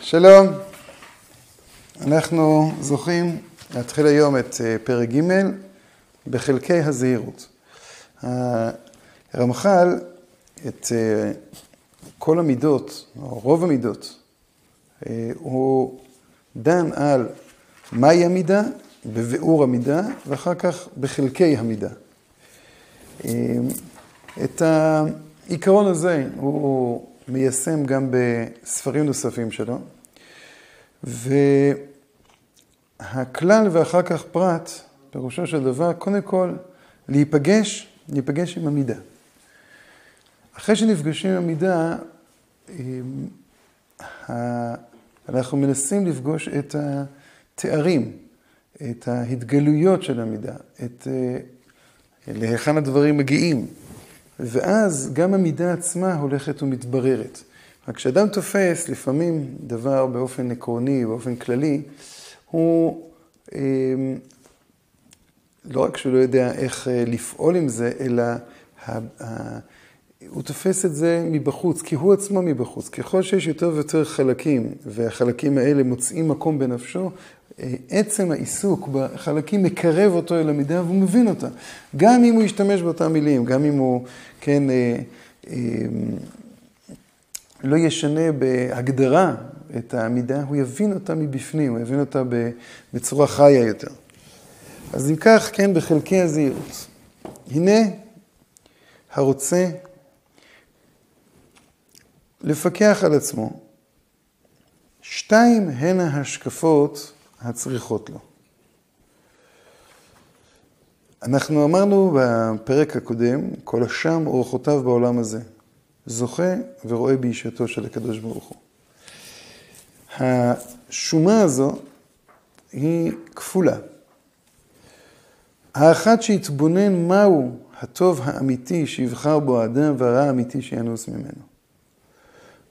שלום, אנחנו זוכים להתחיל היום את אה, פרק ג' בחלקי הזהירות. הרמח"ל את אה, כל המידות, או רוב המידות, אה, הוא דן על מהי המידה, בביאור המידה, ואחר כך בחלקי המידה. את העיקרון הזה הוא מיישם גם בספרים נוספים שלו. והכלל ואחר כך פרט, פירושו של דבר, קודם כל, להיפגש, להיפגש עם המידה. אחרי שנפגשים עם המידה, אנחנו מנסים לפגוש את התארים, את ההתגלויות של המידה, את להיכן הדברים מגיעים. ואז גם המידה עצמה הולכת ומתבררת. רק כשאדם תופס לפעמים דבר באופן עקרוני, באופן כללי, הוא אה, לא רק שהוא לא יודע איך אה, לפעול עם זה, אלא הוא תופס את זה מבחוץ, כי הוא עצמו מבחוץ. ככל שיש יותר ויותר חלקים, והחלקים האלה מוצאים מקום בנפשו, אה, עצם העיסוק בחלקים מקרב אותו אל המידה והוא מבין אותה. גם אם הוא ישתמש באותן מילים, גם אם הוא, כן, לא ישנה בהגדרה את העמידה, הוא יבין אותה מבפנים, הוא יבין אותה בצורה חיה יותר. אז אם כך, כן, בחלקי הזהירות. הנה הרוצה לפקח על עצמו. שתיים הן ההשקפות הצריכות לו. אנחנו אמרנו בפרק הקודם, כל השם אורחותיו בעולם הזה. זוכה ורואה באישתו של הקדוש ברוך הוא. השומה הזו היא כפולה. האחת שהתבונן מהו הטוב האמיתי שיבחר בו האדם והרע האמיתי שינוס ממנו.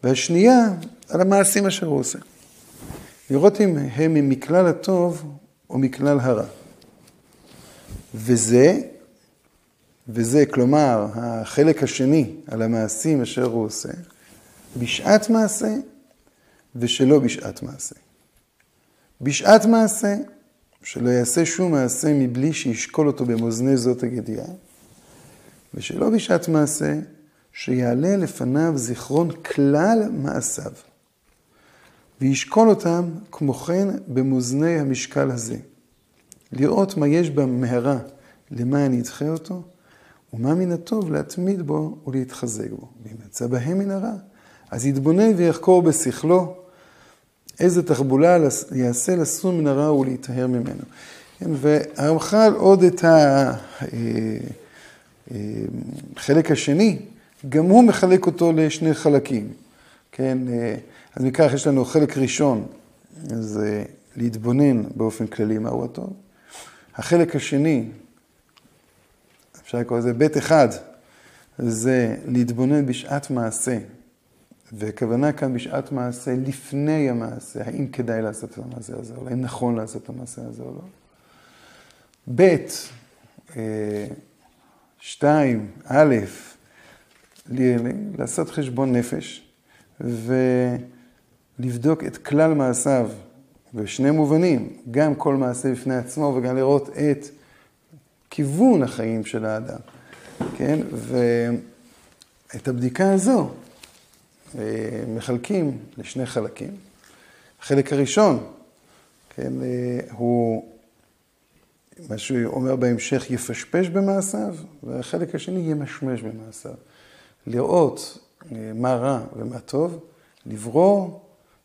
והשנייה, על המעשים אשר הוא עושה. לראות אם הם מכלל הטוב או מכלל הרע. וזה וזה, כלומר, החלק השני על המעשים אשר הוא עושה, בשעת מעשה ושלא בשעת מעשה. בשעת מעשה, שלא יעשה שום מעשה מבלי שישקול אותו במאזני זאת הגדיעה, ושלא בשעת מעשה, שיעלה לפניו זיכרון כלל מעשיו, וישקול אותם כמו כן במאזני המשקל הזה, לראות מה יש במהרה, למה אני אדחה אותו, ומה מן הטוב להתמיד בו ולהתחזק בו. ואם יצא בהם מן הרע, אז יתבונן ויחקור בשכלו איזה תחבולה יעשה לסון מן הרע ולהיטהר ממנו. כן, והרמח"ל עוד את החלק אה, אה, השני, גם הוא מחלק אותו לשני חלקים. כן, אה, אז מכך יש לנו חלק ראשון, זה להתבונן באופן כללי מהו הטוב. החלק השני, אפשר לקרוא לזה בית אחד, זה להתבונן בשעת מעשה. וכוונה כאן בשעת מעשה לפני המעשה, האם כדאי לעשות את המעשה הזה או לא, האם נכון לעשות את המעשה הזה או לא. ב', אה, שתיים, א', לעשות חשבון נפש ולבדוק את כלל מעשיו בשני מובנים, גם כל מעשה בפני עצמו וגם לראות את כיוון החיים של האדם, כן? ואת הבדיקה הזו אה, מחלקים לשני חלקים. החלק הראשון, כן, אה, הוא, מה שהוא אומר בהמשך, יפשפש במעשיו, והחלק השני ימשמש במעשיו. לראות אה, מה רע ומה טוב, לברור,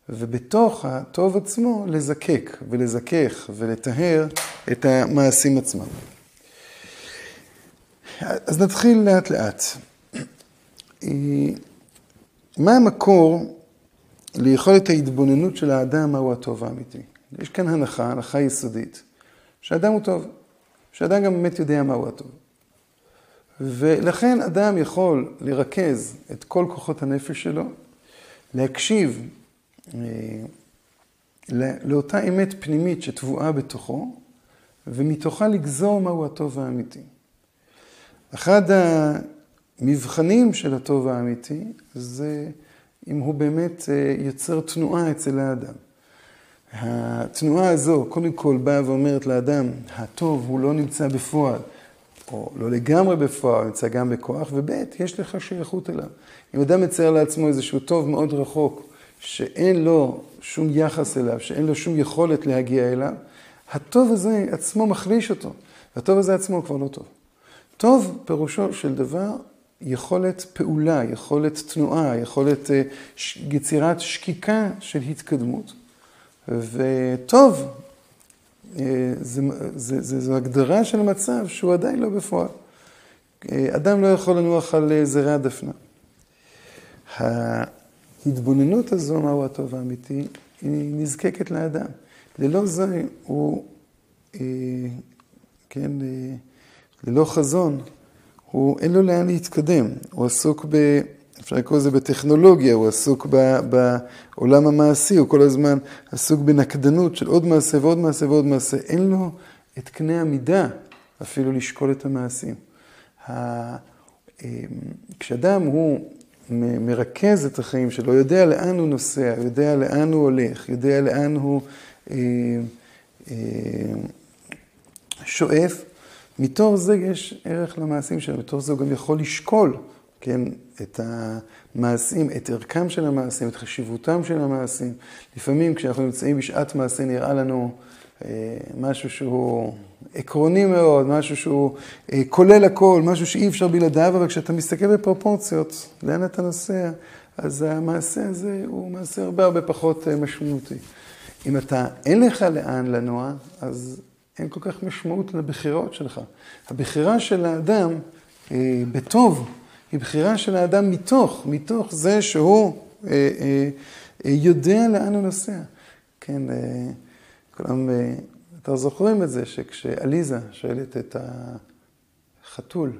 ובתוך הטוב עצמו לזקק ולזכך ולטהר את המעשים עצמם. אז נתחיל לאט לאט. מה המקור ליכולת ההתבוננות של האדם מהו הטוב האמיתי? יש כאן הנחה, הנחה יסודית, שאדם הוא טוב, שאדם גם באמת יודע מהו הטוב. ולכן אדם יכול לרכז את כל כוחות הנפש שלו, להקשיב אה, לאותה אמת פנימית שטבועה בתוכו, ומתוכה לגזור מהו הטוב האמיתי. אחד המבחנים של הטוב האמיתי זה אם הוא באמת יוצר תנועה אצל האדם. התנועה הזו, קודם כל, באה ואומרת לאדם, הטוב הוא לא נמצא בפועל, או לא לגמרי בפועל, נמצא גם בכוח, וב' יש לך שייכות אליו. אם אדם מצייר לעצמו איזשהו טוב מאוד רחוק, שאין לו שום יחס אליו, שאין לו שום יכולת להגיע אליו, הטוב הזה עצמו מחליש אותו, והטוב הזה עצמו כבר לא טוב. טוב פירושו של דבר יכולת פעולה, יכולת תנועה, יכולת אה, יצירת שקיקה של התקדמות. וטוב, זו הגדרה של מצב שהוא עדיין לא בפועל. אה, אדם לא יכול לנוח על אה, זרי הדפנה. ההתבוננות הזו, מהו הטוב האמיתי, היא נזקקת לאדם. ללא זה הוא, כן, ללא חזון, הוא אין לו לאן להתקדם. הוא עסוק ב... אפשר לקרוא לזה בטכנולוגיה, הוא עסוק ב, בעולם המעשי, הוא כל הזמן עסוק בנקדנות של עוד מעשה ועוד מעשה ועוד מעשה. אין לו את קנה המידה אפילו לשקול את המעשים. אמ, כשאדם הוא מרכז את החיים שלו, יודע לאן הוא נוסע, יודע לאן הוא הולך, יודע לאן הוא אה, אה, שואף, מתוך זה יש ערך למעשים שלו, מתוך זה הוא גם יכול לשקול כן, את המעשים, את ערכם של המעשים, את חשיבותם של המעשים. לפעמים כשאנחנו נמצאים בשעת מעשה נראה לנו אה, משהו שהוא עקרוני מאוד, משהו שהוא אה, כולל הכל, משהו שאי אפשר בלעדיו, אבל כשאתה מסתכל בפרופורציות, לאן אתה נוסע, אז המעשה הזה הוא מעשה הרבה הרבה פחות אה, משמעותי. אם אתה, אין לך לאן לנוע, אז אין כל כך משמעות לבחירות שלך. הבחירה של האדם בטוב, היא בחירה של האדם מתוך, מתוך זה שהוא אה, אה, אה, יודע לאן הוא נוסע. כן, אה, כולם, אה, אתם זוכרים את זה שכשעליזה שואלת את החתול,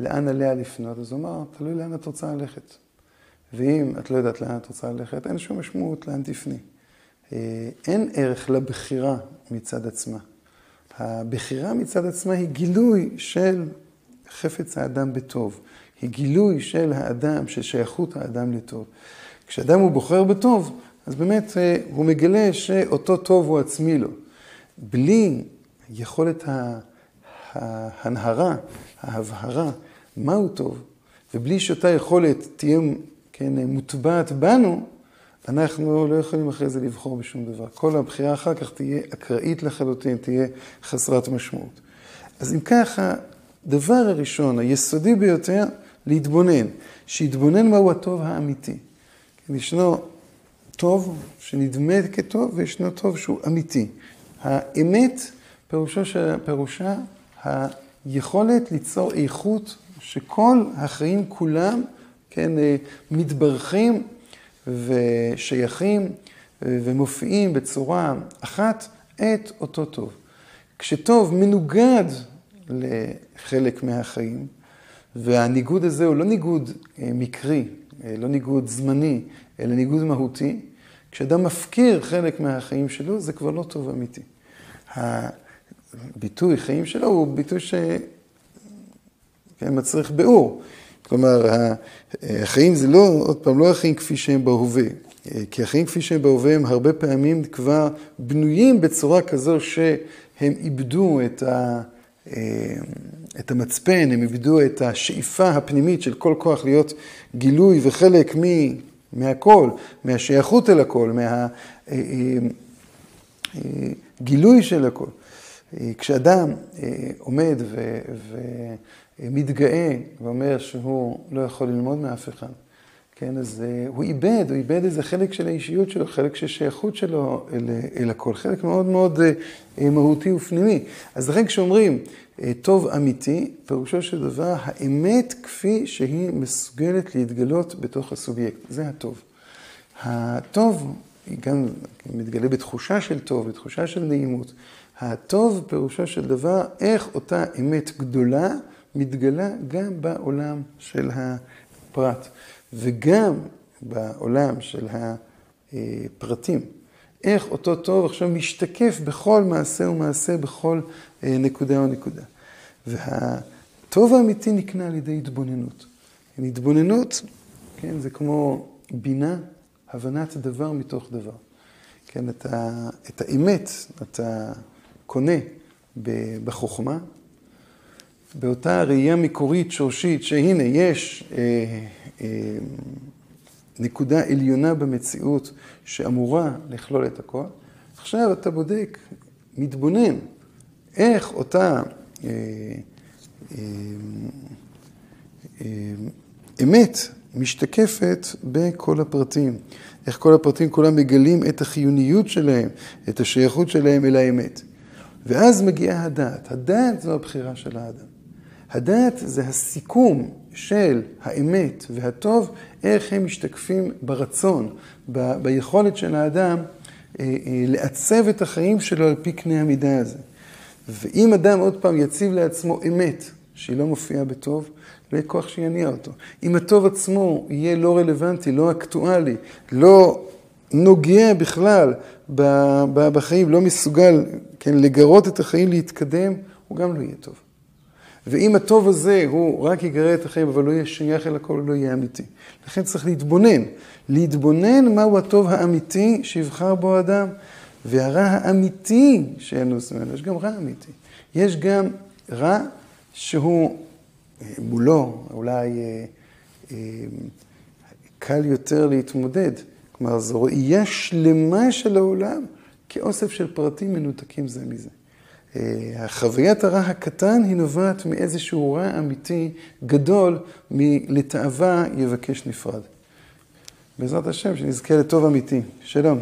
לאן עליה לפנות, אז הוא אמר, תלוי לאן את רוצה ללכת. ואם את לא יודעת לאן את רוצה ללכת, אין שום משמעות לאן תפני. אה, אין ערך לבחירה מצד עצמה. הבחירה מצד עצמה היא גילוי של חפץ האדם בטוב. היא גילוי של האדם, של שייכות האדם לטוב. כשאדם הוא בוחר בטוב, אז באמת אה, הוא מגלה שאותו טוב הוא עצמי לו. בלי יכולת ההנהרה, ההבהרה, מהו טוב, ובלי שאותה יכולת תהיה כן, מוטבעת בנו, אנחנו לא יכולים אחרי זה לבחור בשום דבר. כל הבחירה אחר כך תהיה אקראית לחלוטין, תהיה חסרת משמעות. אז אם ככה, הדבר הראשון, היסודי ביותר, להתבונן, שיתבונן מהו הטוב האמיתי. כן, ישנו טוב שנדמה כטוב וישנו טוב שהוא אמיתי. האמת פירושו, פירושה היכולת ליצור איכות שכל החיים כולם, כן, אה, מתברכים ושייכים ומופיעים בצורה אחת את אותו טוב. כשטוב מנוגד לחלק מהחיים, והניגוד הזה הוא לא ניגוד אה, מקרי, אה, לא ניגוד זמני, אלא ניגוד מהותי. כשאדם מפקיר חלק מהחיים שלו, זה כבר לא טוב אמיתי. הביטוי חיים שלו הוא ביטוי שמצריך כן, ביאור. כלומר, החיים זה לא, עוד פעם, לא החיים כפי שהם בהווה. אה, כי החיים כפי שהם בהווה הם הרבה פעמים כבר בנויים בצורה כזו שהם איבדו את ה... את המצפן, הם איבדו את השאיפה הפנימית של כל כוח להיות גילוי וחלק מ, מהכל, מהשייכות אל הכל, מהגילוי אה, אה, של הכל. אה, כשאדם עומד ו, ומתגאה ואומר שהוא לא יכול ללמוד מאף אחד, כן, אז הוא איבד, הוא איבד איזה חלק של האישיות שלו, חלק של שייכות שלו אל, אל הכל, חלק מאוד מאוד מהותי ופנימי. אז לכן כשאומרים אה, טוב אמיתי, פירושו של דבר האמת כפי שהיא מסוגלת להתגלות בתוך הסובייקט, זה הטוב. הטוב גם מתגלה בתחושה של טוב, בתחושה של נעימות. הטוב פירושו של דבר איך אותה אמת גדולה מתגלה גם בעולם של הפרט וגם בעולם של הפרטים. איך אותו טוב עכשיו משתקף בכל מעשה ומעשה, בכל אה, נקודה ונקודה. והטוב האמיתי נקנה על ידי התבוננות. התבוננות, כן, זה כמו בינה, הבנת דבר מתוך דבר. כן, את, ה, את האמת אתה קונה בחוכמה, באותה ראייה מקורית, שורשית, שהנה יש אה, אה, נקודה עליונה במציאות שאמורה לכלול את הכל. עכשיו אתה בודק, מתבונן, איך אותה אה, אה, אה, אמת משתקפת בכל הפרטים. איך כל הפרטים כולם מגלים את החיוניות שלהם, את השייכות שלהם אל האמת. ואז מגיעה הדעת. הדעת זו הבחירה של האדם. הדעת זה הסיכום של האמת והטוב, איך הם משתקפים ברצון, ב- ביכולת של האדם אה, אה, לעצב את החיים שלו על פי קנה המידה הזה. ואם אדם עוד פעם יציב לעצמו אמת, שהיא לא מופיעה בטוב, לא יהיה כוח שיניע אותו. אם הטוב עצמו יהיה לא רלוונטי, לא אקטואלי, לא נוגע בכלל בחיים, לא מסוגל כן, לגרות את החיים להתקדם, הוא גם לא יהיה טוב. ואם הטוב הזה הוא רק יגרה את החיים, אבל לא יהיה שייך אל הכל, לא יהיה אמיתי. לכן צריך להתבונן. להתבונן מהו הטוב האמיתי שיבחר בו האדם, והרע האמיתי שינוס ממנו. יש גם רע אמיתי. יש גם רע שהוא מולו, אולי אה, אה, קל יותר להתמודד. כלומר, זו ראייה שלמה של העולם כאוסף של פרטים מנותקים זה מזה. החוויית הרע הקטן היא נובעת מאיזשהו רע אמיתי גדול מלתאווה יבקש נפרד. בעזרת השם, שנזכה לטוב אמיתי. שלום.